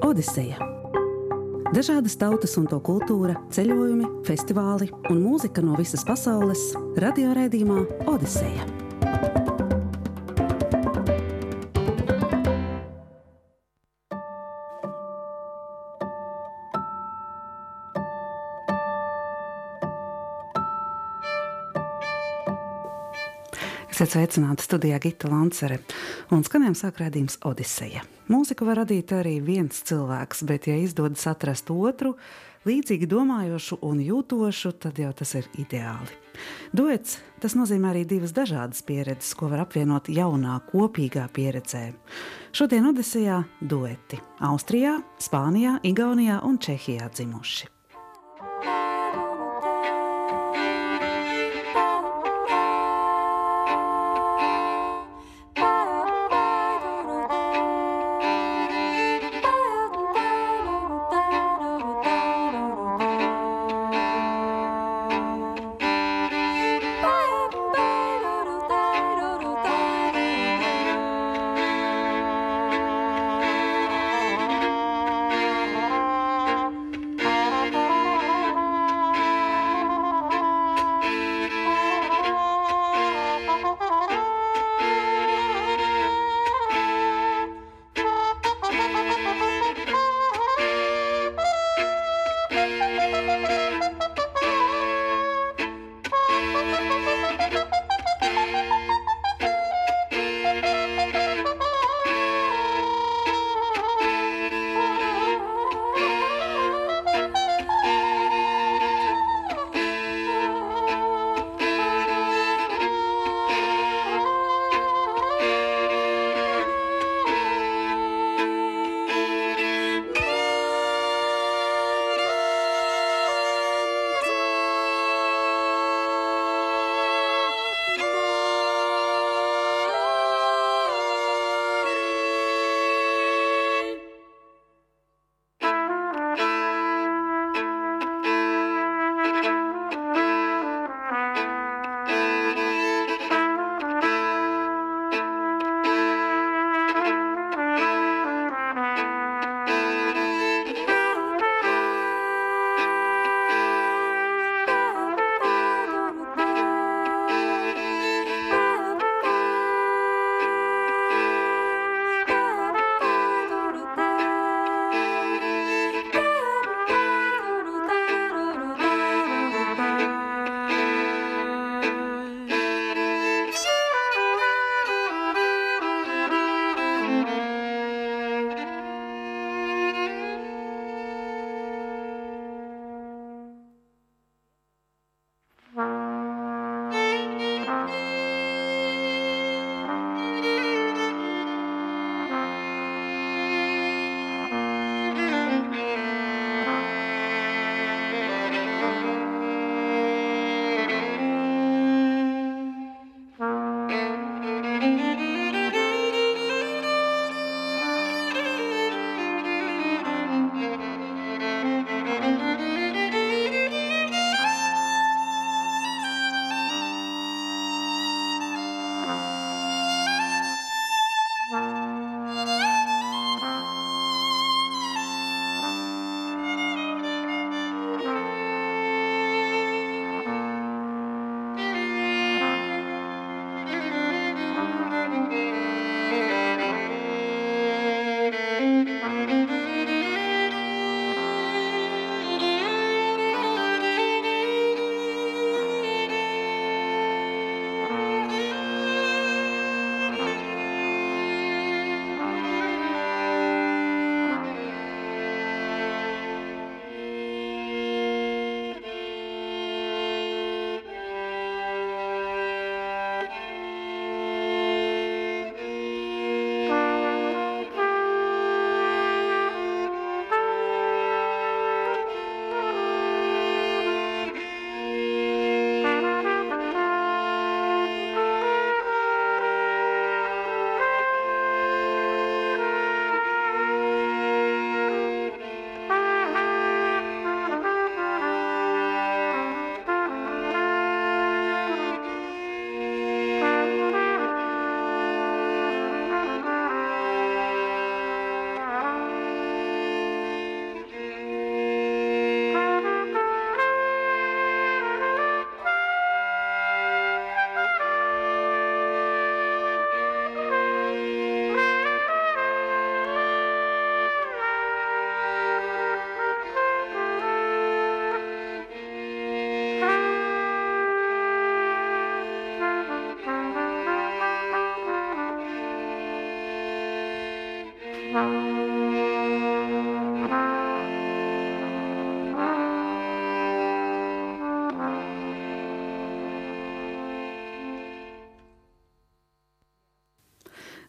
Odiseja. Dažādas tautas un to kultūra, ceļojumi, festivāli un mūzika no visas pasaules - radioraidījumā Odiseja. Esiet sveicināti studijā Gita Lancere un skanējuma sāk redzījums Odiseja. Mūziku var radīt arī viens cilvēks, bet ja izdodas atrast otru, līdzīgi domājošu un jūtošu, tad jau tas ir ideāli. Duets tas nozīmē arī divas dažādas pieredzes, ko var apvienot jaunā, kopīgā pieredzē. Šodien Odisejā dueti Austrijā, Spānijā, Igaunijā un Čehijā dzimuši.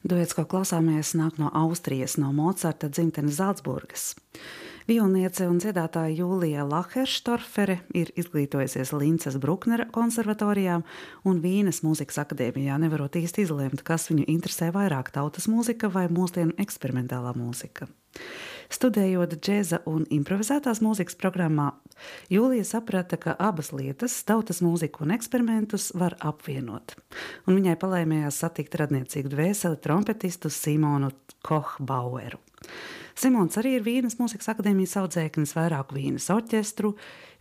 Duets, ko klausāmies, nāk no Austrijas, no Mocarta dzimtenes Zaldzburgas. Violniece un dziedātāja Jūlija Laherštorfere ir izglītojusies Linces Bruknera konservatorijā un Vīnes mūzikas akadēmijā, nevarot īsti izlemt, kas viņu interesē vairāk - tautas mūzika vai mūsdienu eksperimentālā mūzika. Studējot džēza un improvizētās mūzikas programmā, Jūlija saprata, ka abas lietas, tautas mūziku un eksperimentus, var apvienot. Un viņai palēmējās satikt radniecīgu dvēseli trompetistu Simonu Kohbaueru. Simons arī ir Vīnes mūzikas akadēmijas audzēknis, vairāku Vīnes orķestru,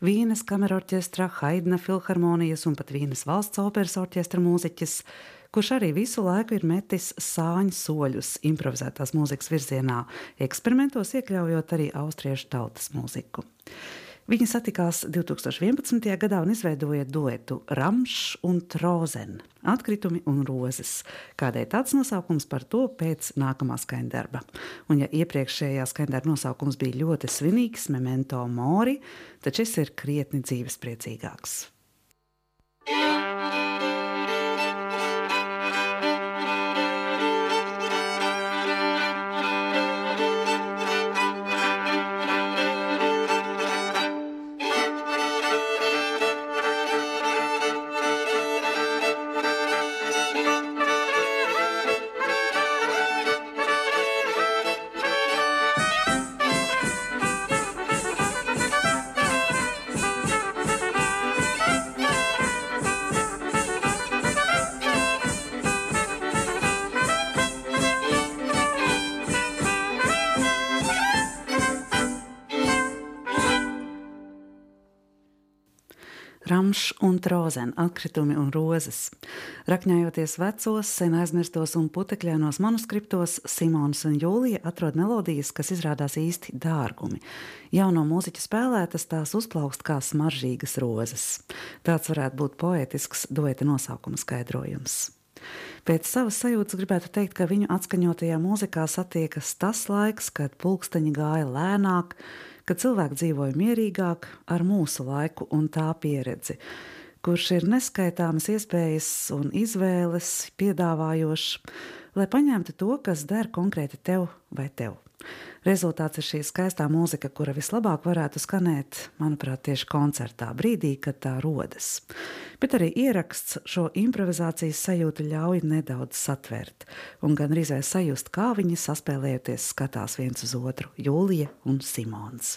Vīnes kamerorķestra, Haidna filharmonijas un pat Vīnes valsts operas orķestra mūziķis, kurš arī visu laiku ir metis sāņu soļus improvizētās mūzikas virzienā, eksperimentos iekļaujot arī austriešu tautas mūziku. Viņi satikās 2011. gadā un izveidoja duetu Rāmš un Trozen - atkritumi un rozes. Kādēļ tāds nosaukums par to pēc nākamā skaņdarba? Un ja iepriekšējā skaņdarba nosaukums bija ļoti svinīgs, memento mori, tad šis ir krietni dzīvespriecīgāks. Ramšs un trozen, atkritumi un rozes. Rakņājoties vecos, sen aizmirstos un putekļainos manuskriptos, Simons un Jūlija atrod melodijas, kas izrādās īsti dārgumi. Jauno mūziķu spēlētas tās uzplaukst kā smaržīgas rozes. Tāds varētu būt poetisks dueta nosaukuma skaidrojums. Pēc savas sajūtas gribētu teikt, ka viņu atskaņotajā mūzikā satiekas tas laiks, kad pulksteņi gāja lēnāk, ka cilvēki dzīvoja mierīgāk ar mūsu laiku un tā pieredzi, kurš ir neskaitāmas iespējas un izvēles piedāvājošs, lai paņemtu to, kas der konkrēti tev vai tev. Rezultāts ir šī skaistā mūzika, kura vislabāk varētu skanēt, manuprāt, tieši koncertā, brīdī, kad tā rodas. Bet arī ieraksts šo improvizācijas sajūtu ļauj nedaudz satvert, un gan arī sajust, kā viņi saspēlējoties skatās viens uz otru - Jūlija un Simons.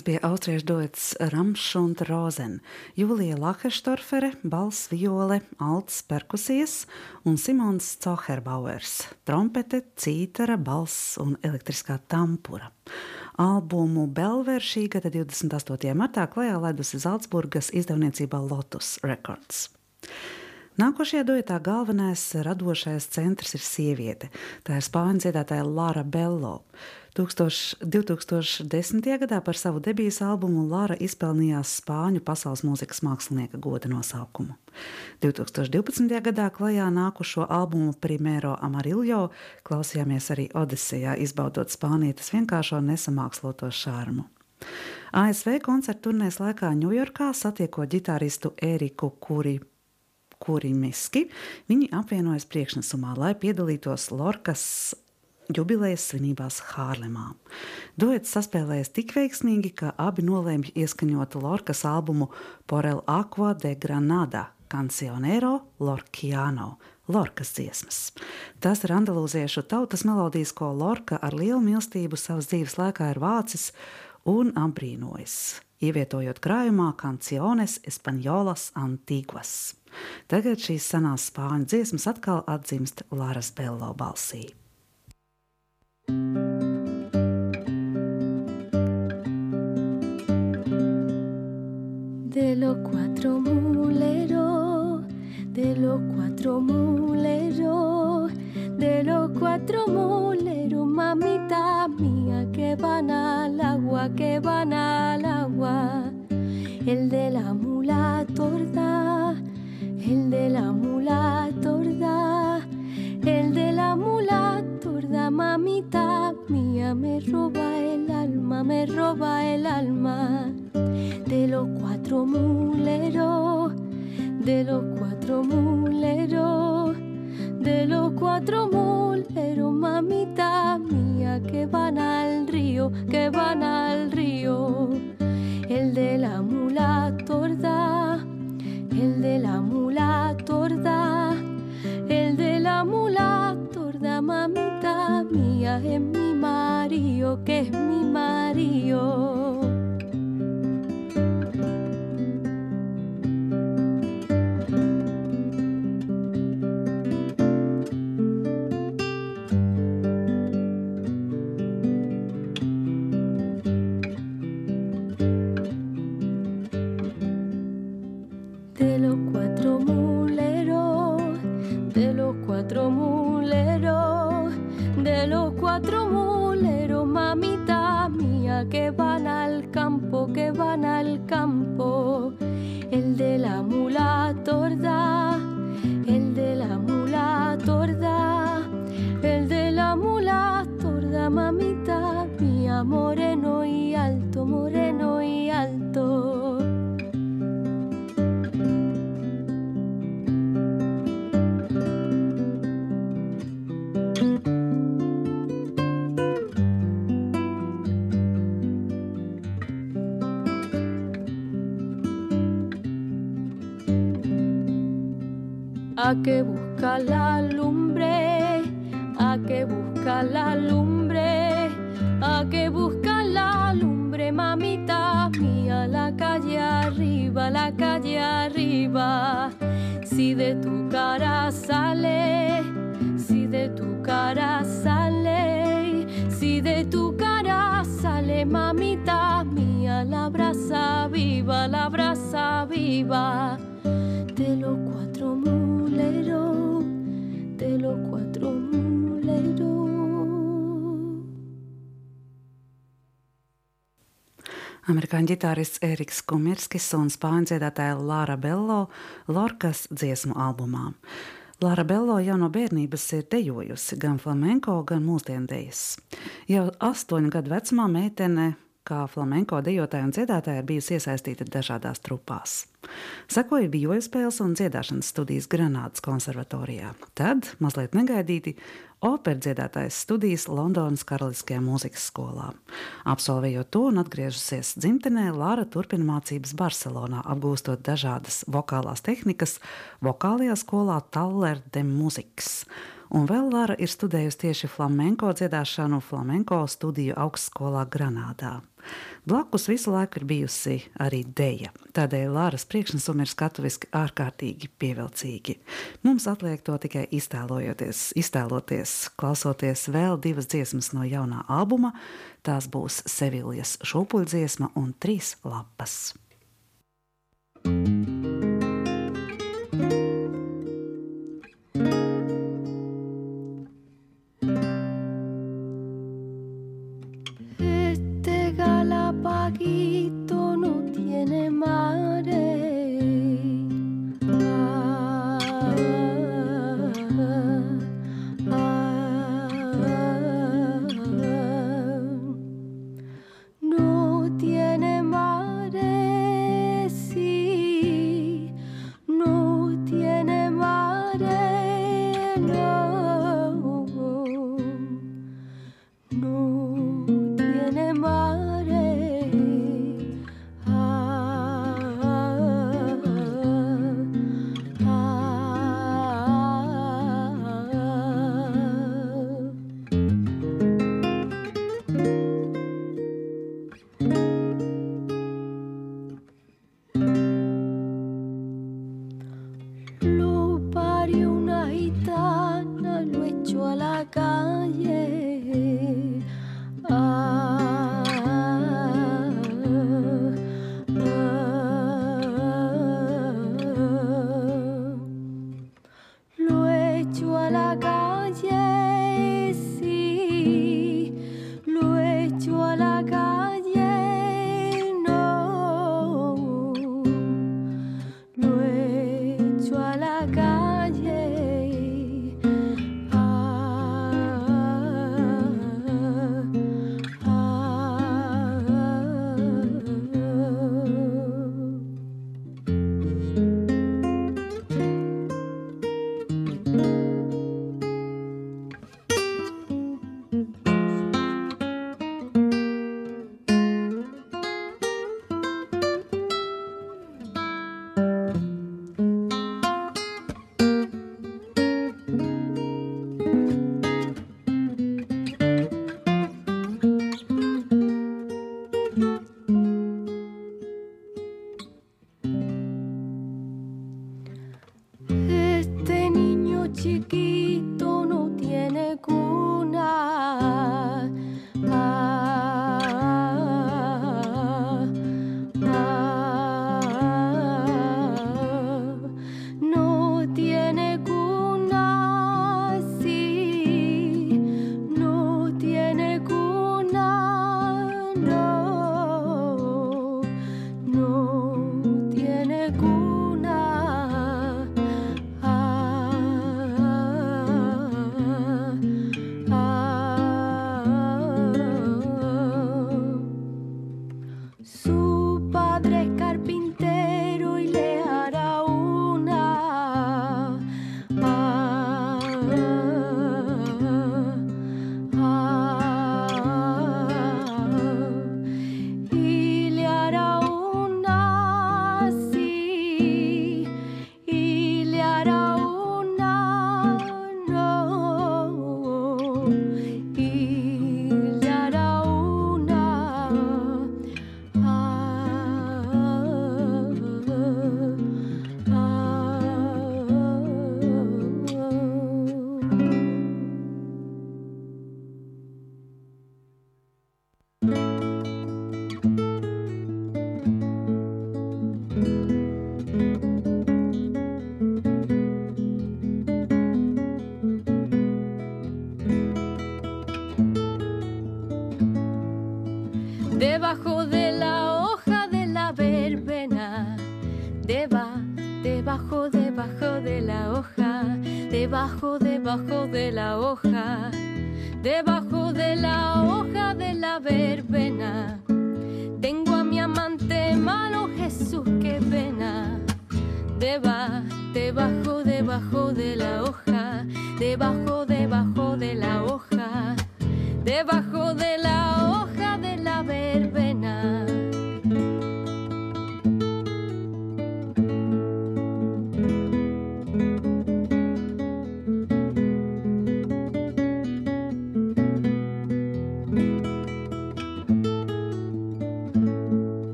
Tas bija austriešu dots Rams un Rozen, Jūlija Lakerstorfere, balss, viole, alts perkusijas un Simons Coherbauers, trompete, cītara, balss un elektriskā tampura. Albumu Belver šī gada 28. martā klajā laidusi Zaldzburgas izdevniecībā Lotus Records. Nākošajā duetā galvenais radošais centrs ir sieviete. Tā ir spāņu dziedātāja Lara Bello. 1000 2010. gadā par savu debijas albumu Lara izpelnījās Spāņu pasaules mūzikas mākslinieka goda nosaukumu. 2012. gadā klajā nākušo albumu Primero Amarillo klausījāmies arī Odisejā, izbaudot spānietes vienkāršo nesamāksloto šārmu. ASV koncertu turnēs laikā Ņujorkā satiekot ģitāristu Eriku Kuri Kurimiski, viņi apvienojas priekšnesumā, lai piedalītos Lorkas jubilejas svinībās Hārlemā. Duets saspēlējas tik veiksmīgi, ka abi nolēma ieskaņot Lorkas albumu Porel Aqua de Granada Cancionero Lorkiano. Lorkas dziesmas. Tas ir andalūziešu tautas melodijas, ko Lorka ar lielu mīlestību savas dzīves laikā ir vācis un apbrīnojis, ievietojot krājumā Canciones Espaņolas Antiguas. Tagad šīs senās spāņu dziesmas atkal atdzimst Lāras Bello balsī. De los cuatro muleros, de los cuatro muleros, de los cuatro muleros, mamita mía, que van al que van al agua. El de la mula torda, el de la mula torda, el de la mula torda, mamita mía, me roba el alma, me roba el alma de los cuatro muleros, de los cuatro muleros, de los cuatro muleros, mamita mía, que van al río, que van al río. El de la mula torda, el de la mula torda, el de la mula torda, mamita mía, es mi marido, que es mi marido. Cuatro muleros, de los cuatro muleros, mamita mía, que van al campo, que van al campo. El de la mula torda, viva de los cuatro muleros, de los cuatro muleros. Amerikāņu ģitārists Eriks Kumirskis un spāņu dziedātāja Lara Bello Lorkas dziesmu albumā. Lara Bello jau no bērnības ir dejojusi gan flamenko, gan mūsdiendejas. Jau astoņu gadu vecumā meitene kā flamenko dejotāja un dziedātāja ir bijusi iesaistīta dažādās trupās. Sekoja bijoja spēles un dziedāšanas studijas Granādas konservatorijā. Tad, mazliet negaidīti, operas dziedātājas studijas Londonas Karaliskajā mūzikas skolā. Absolvējot to un atgriežusies dzimtenē, Lāra turpina mācības Barcelonā, apgūstot dažādas vokālās tehnikas vokālajā skolā Taller de Musikas un vēl Lara ir studējusi tieši flamenko dziedāšanu flamenko studiju augstskolā Granādā. Blakus visu laiku ir bijusi arī deja. Tādēļ Lāras priekšnesumi ir skatuviski ārkārtīgi pievilcīgi. Mums atliek to tikai iztēlojoties, iztēloties, klausoties vēl divas dziesmas no jaunā albuma. Tās būs Seviljas šūpuļdziesma un trīs lapas. thank you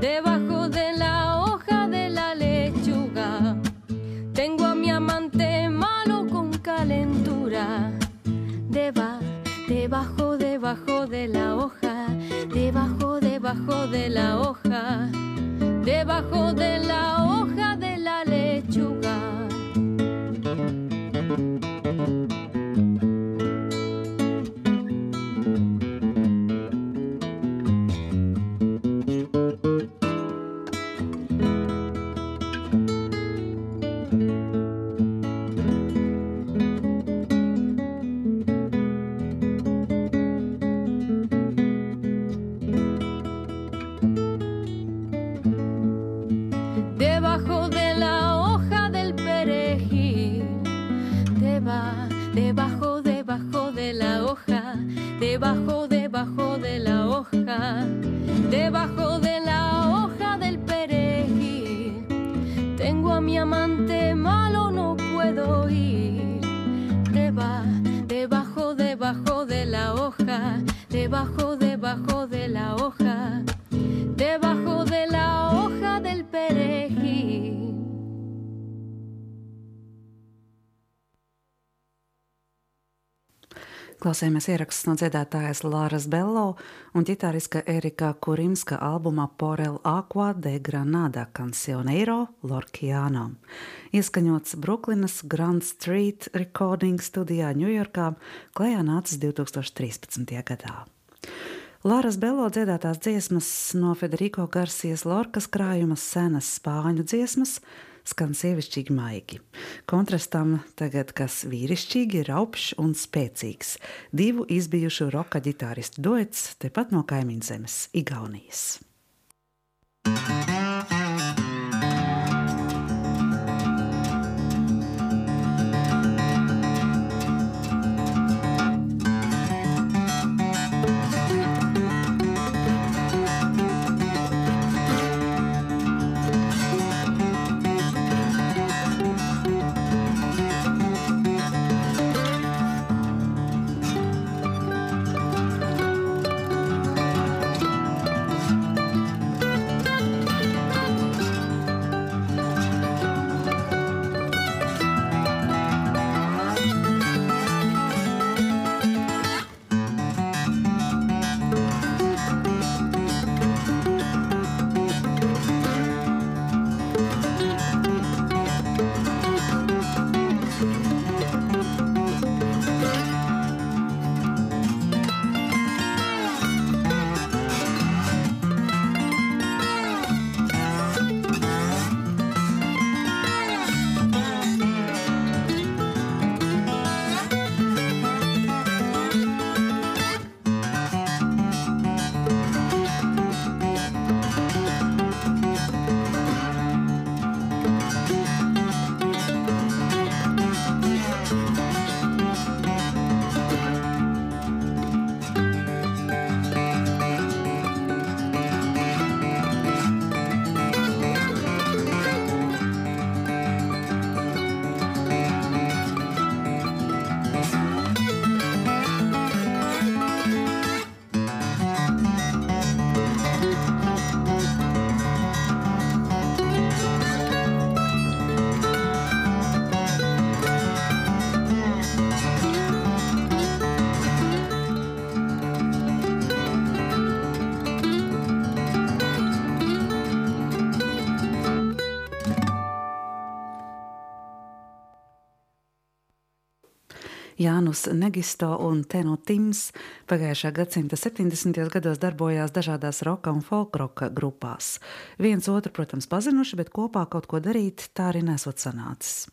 debajo de la hoja de la lechuga. Tengo a mi amante malo con calentura. Deba, debajo, debajo de la hoja, debajo, debajo de la hoja, debajo de la hoja Klausījāmies ierakstus no dziedātājas Lāras Bello un ģitāriska Erika Kurimska albumā Porel Aqua de Granada Cancioneiro Lorkiano. Ieskaņots Brooklynas Grand Street Recording studijā Ņujorkā, klajā nācis 2013. gadā. Lāras Bello dziedātās dziesmas no Federico Garcijas Lorkas krājuma senas spāņu dziesmas skan sievišķīgi maigi. Kontrastam tagad kas vīrišķīgi, raupšs un spēcīgs. Divu izbijušu roka ģitāristu duets tepat no kaimiņu zemes - Igaunijas. Debajo Jānus Negisto un Teno Tims pagājušā gadsimta 70. gados darbojās dažādās roka un folkroka grupās. Viens otru, protams, pazinuši, bet kopā kaut ko darīt tā arī nesot sanācis.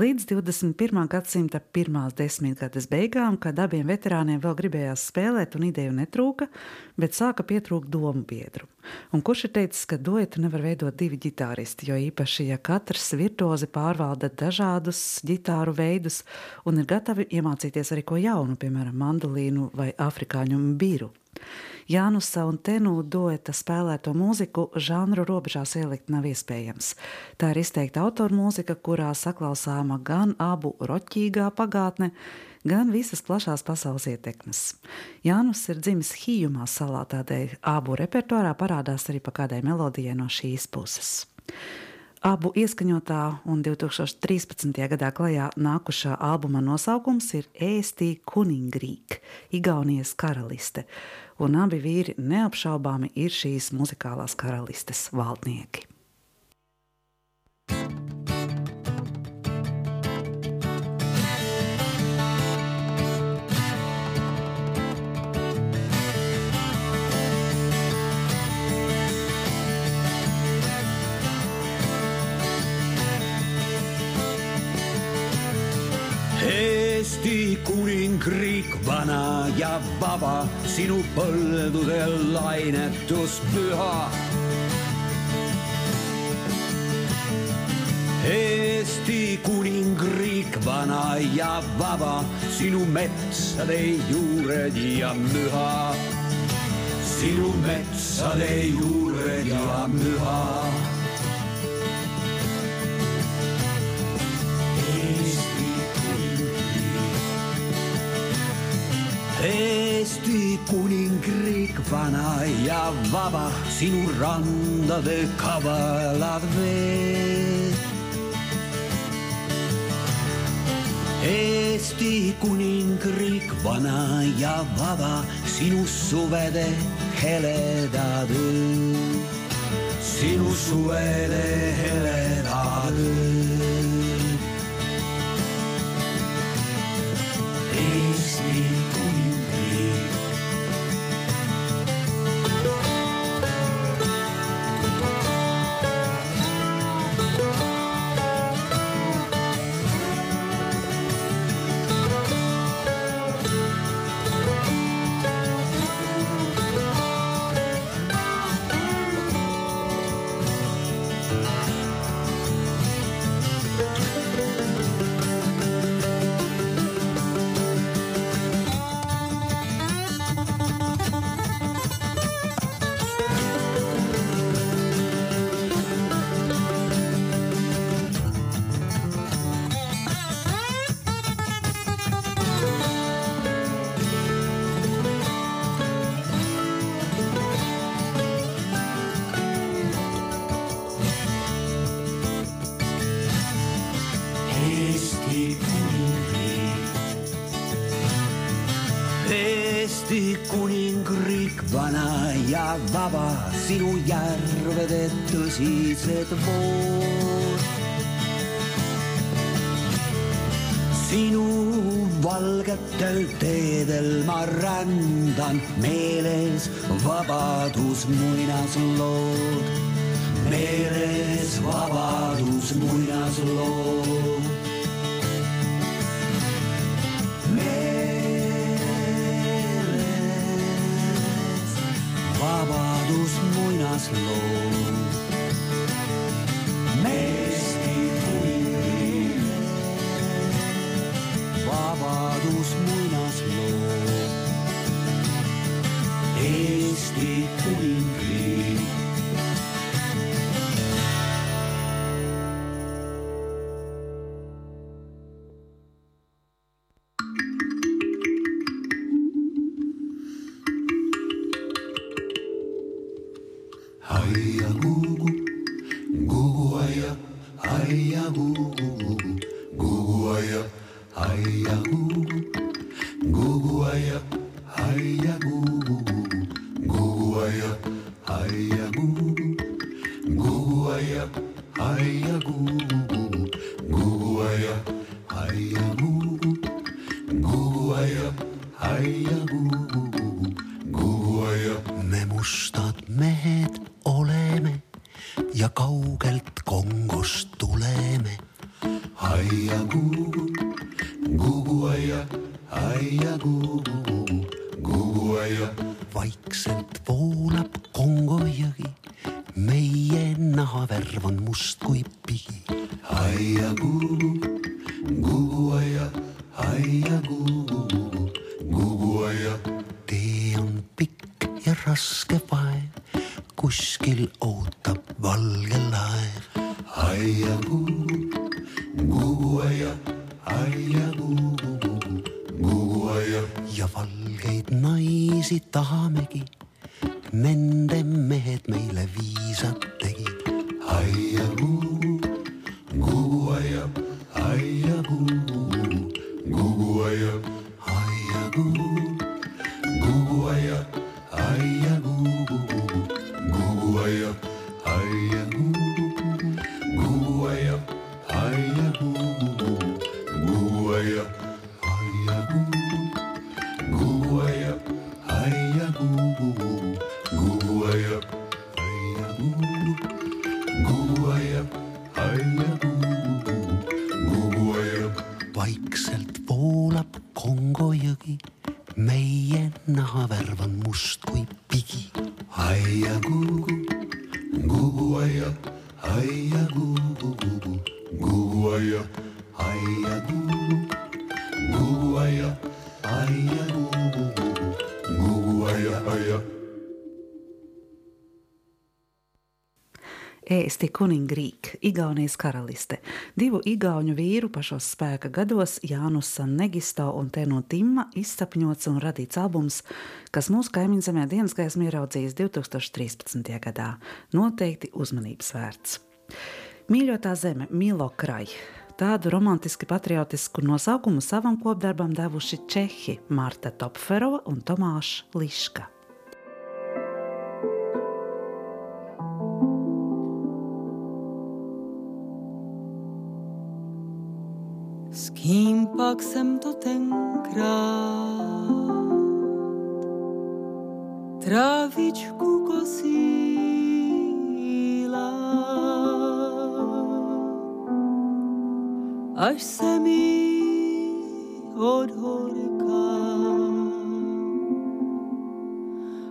Līdz 21. gadsimta pirmās desmitgades beigām, kad abiem veterāniem vēl gribējās spēlēt un ideju netrūka, bet sāka pietrūkt domu biedru. Un kurš ir teicis, ka duetu nevar veidot divi ģitāristi, jo īpaši, ja katrs virtuozi pārvalda dažādus ģitāru veidus un ir gatavi iemācīties arī ko jaunu, piemēram, mandolīnu vai afrikāņu biru. Jānusa un Tenu dueta spēlēto mūziku žanru robežās ielikt nav iespējams. Tā ir izteikta autora mūzika, kurā saklausāma gan abu roķīgā pagātne, gan visas plašās pasaules ietekmes. Jānus ir dzimis Hījumā salā, tādēļ abu repertuārā parādās arī pa kādai melodijai no šīs puses. Abu ieskaņotā un 2013. gadā klajā nākušā albuma nosaukums ir Ēstī Kuningrīk, Igaunijas karaliste, un abi vīri neapšaubāmi ir šīs muzikālās karalistes valdnieki. Eesti kuningriik vana ja vaba, sinu põldudel lainetus püha. Eesti kuningriik vana ja vaba, sinu metsade juured ja müha. sinu metsade juured ja müha Eesti kuningriik vana ja vaba, sinu randade kavalad veed. Eesti kuningriik vana ja vaba, sinu suvede heledad ööd, sinu suvede heledad ööd. Vaba, sinu järvede tõsised vood. sinu valgetel teedel ma rändan meeles vabadus muinaslood, meeles vabadus muinaslood. slow. ja valgeid naisi tahamegi. Nende mehed meile viisad tegid. Aiakuu, kuuaia, aiakuu, kuuaia. Kuningrīk, Igaunijas karaliste. Divu igauņu vīru pašos spēka gados, Jānis Negisto un Tēno Timma, izsapņots un radīts albums, kas mūsu kaimiņzemē dienas gaismu ieraudzījis 2013. gadā. Noteikti uzmanības vērts. Mīļotā zeme, Milo Krai. Tādu romantiski patriotisku nosaukumu savam kopdarbam devuši Čehi Marta Topferova un Tomāša Liška. Kým pak jsem to tenkrát trávičku kosíla, až se mi odhorká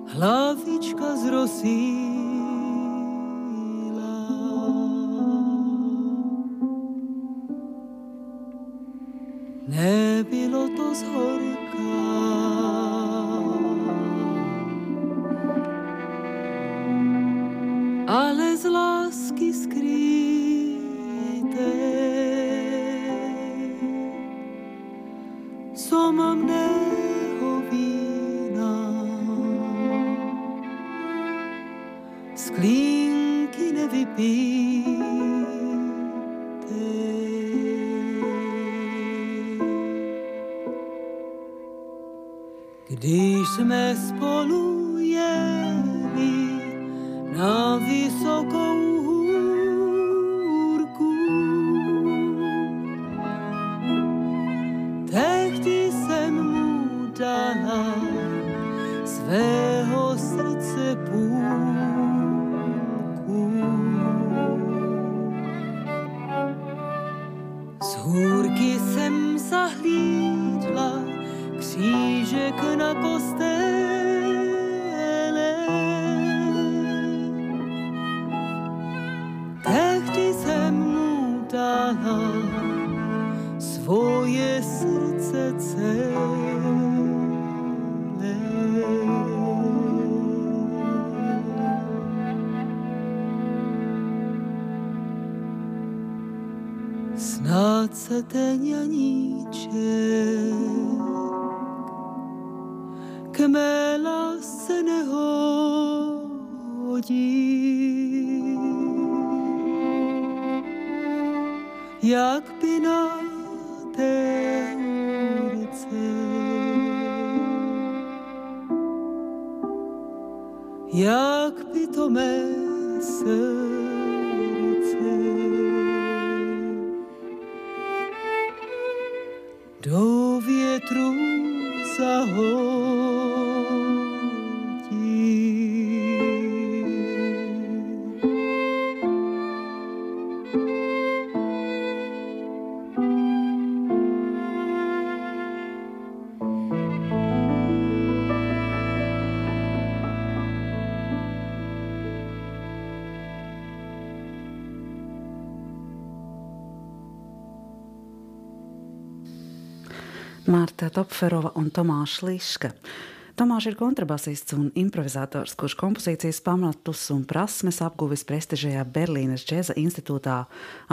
hlavička zrosí. To zhorká. sa ho Marta Topferova un Tomāša Liška. Tomāš ir kontrabasists un improvizators, kurš kompozīcijas pamatus un prasmes apguvis prestižajā Berlīnes džēza institūtā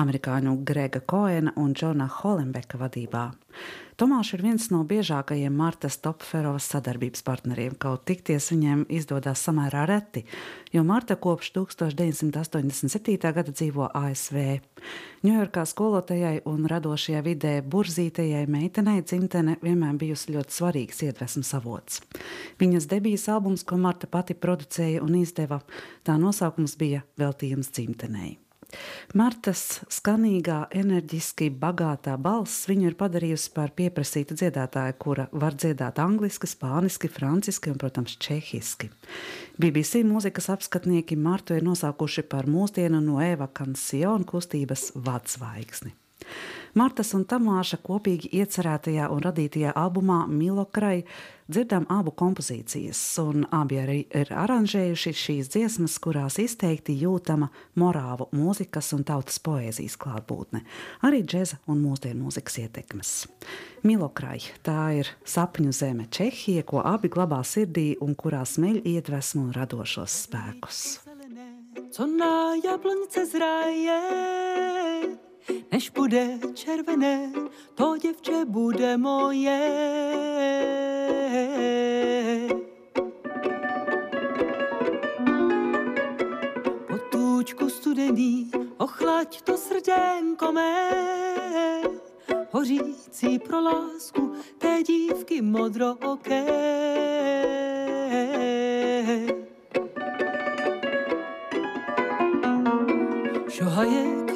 amerikāņu Grega Koena un Džona Holenbeka vadībā. Tomāš ir viens no biežākajiem Martas Topferovas sadarbības partneriem, kaut tikties viņiem izdodas samērā reti, jo Marta kopš 1987. gada dzīvo ASV. Ņujorkā skolotājai un radošajā vidē burzītajai meitenei dzimtene vienmēr bijusi ļoti svarīgs iedvesmas avots. Viņas debijas albums, ko Marta pati producēja un izdeva, tā nosaukums bija Veltījums dzimtenei. Martas skanīgā, enerģiski bagātā balss viņu ir padarījusi par pieprasītu dziedātāju, kura var dziedāt angliski, spāniski, franciski un, protams, čehiski. BBC mūzikas apskatnieki Martu ir nosaukuši par mūsdienu no Eva Kansjona kustības vadzvaigzni. Martas un Tamāša kopīgi iecerētajā un radītajā albumā Milokrai dzirdam abu kompozīcijas, un abi arī ir aranžējuši šīs dziesmas, kurās izteikti jūtama morāvu mūzikas un tautas poēzijas klātbūtne, arī džeza un mūsdienu mūzikas ietekmes. Milokrai tā ir sapņu zeme Čehija, ko abi glabā sirdī un kurā smeļ iedvesmu un radošos spēkus. Co na jablonce zraje, než bude červené, to děvče bude moje. Potůčku studený, ochlať to srdenko mé, hořící pro lásku té dívky modrooké. Miloval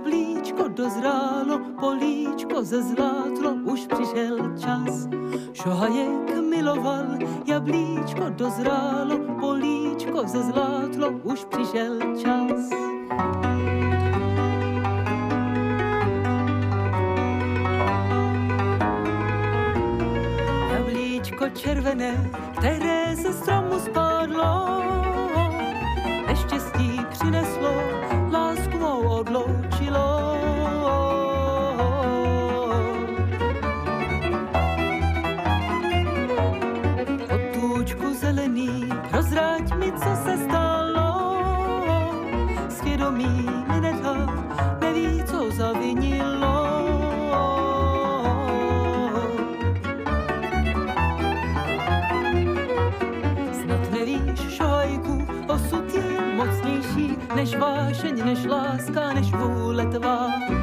jablíčko dozrálo, políčko zezlátlo, už přišel čas. Šohajek miloval, jablíčko dozrálo, políčko zezlátlo, už přišel čas. Jablíčko červené, které ze stromu spadlo, nicht los, kann ich wohl etwa.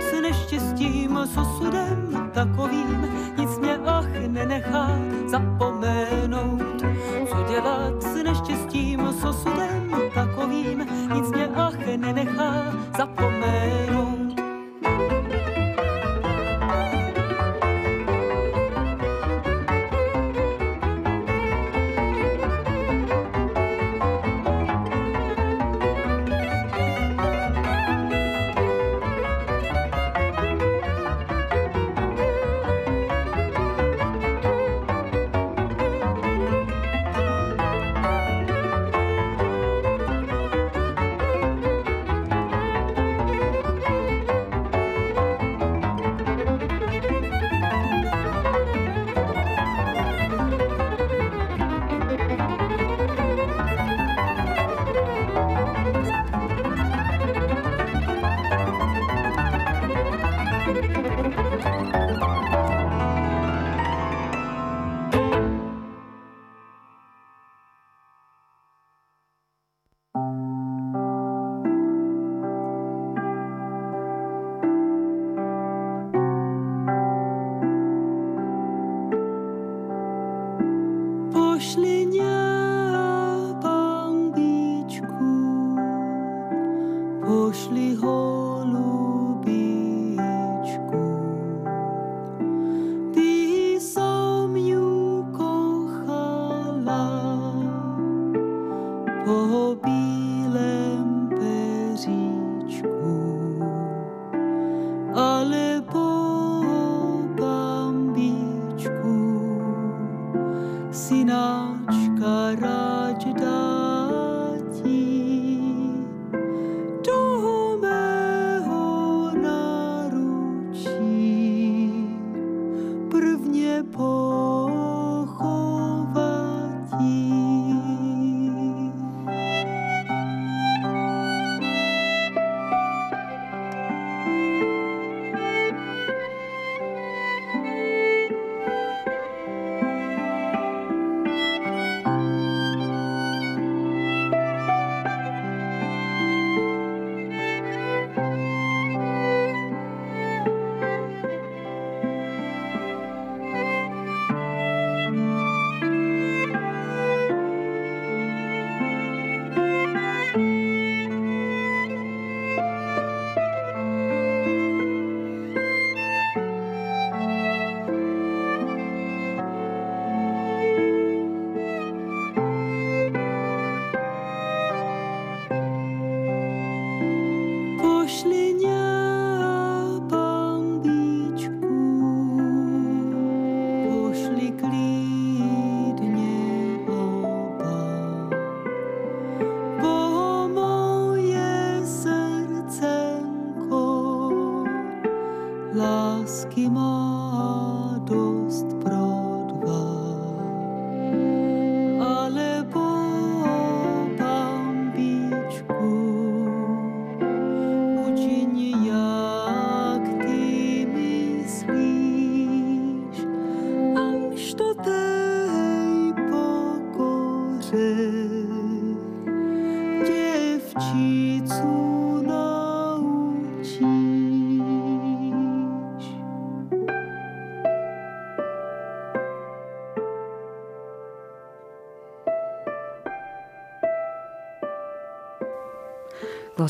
S neštěstím, s osudem takovým, nic mě ach nenechá zapomenout. Co dělat s neštěstím, s osudem takovým, nic mě ach nenechá zapomenout. hoşli hoş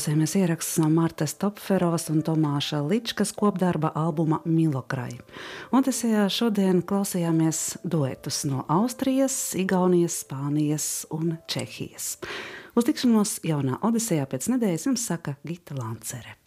Klausījāmies ierakstus no Martas Topferovas un Tomāša Ličkas kopdarba albuma Milokrai. Un tas šodien klausījāmies duetus no Austrijas, Igaunijas, Spānijas un Čehijas. Uz tikšanos jaunā Odisejā pēc nedēļas jums saka Gita Lancere.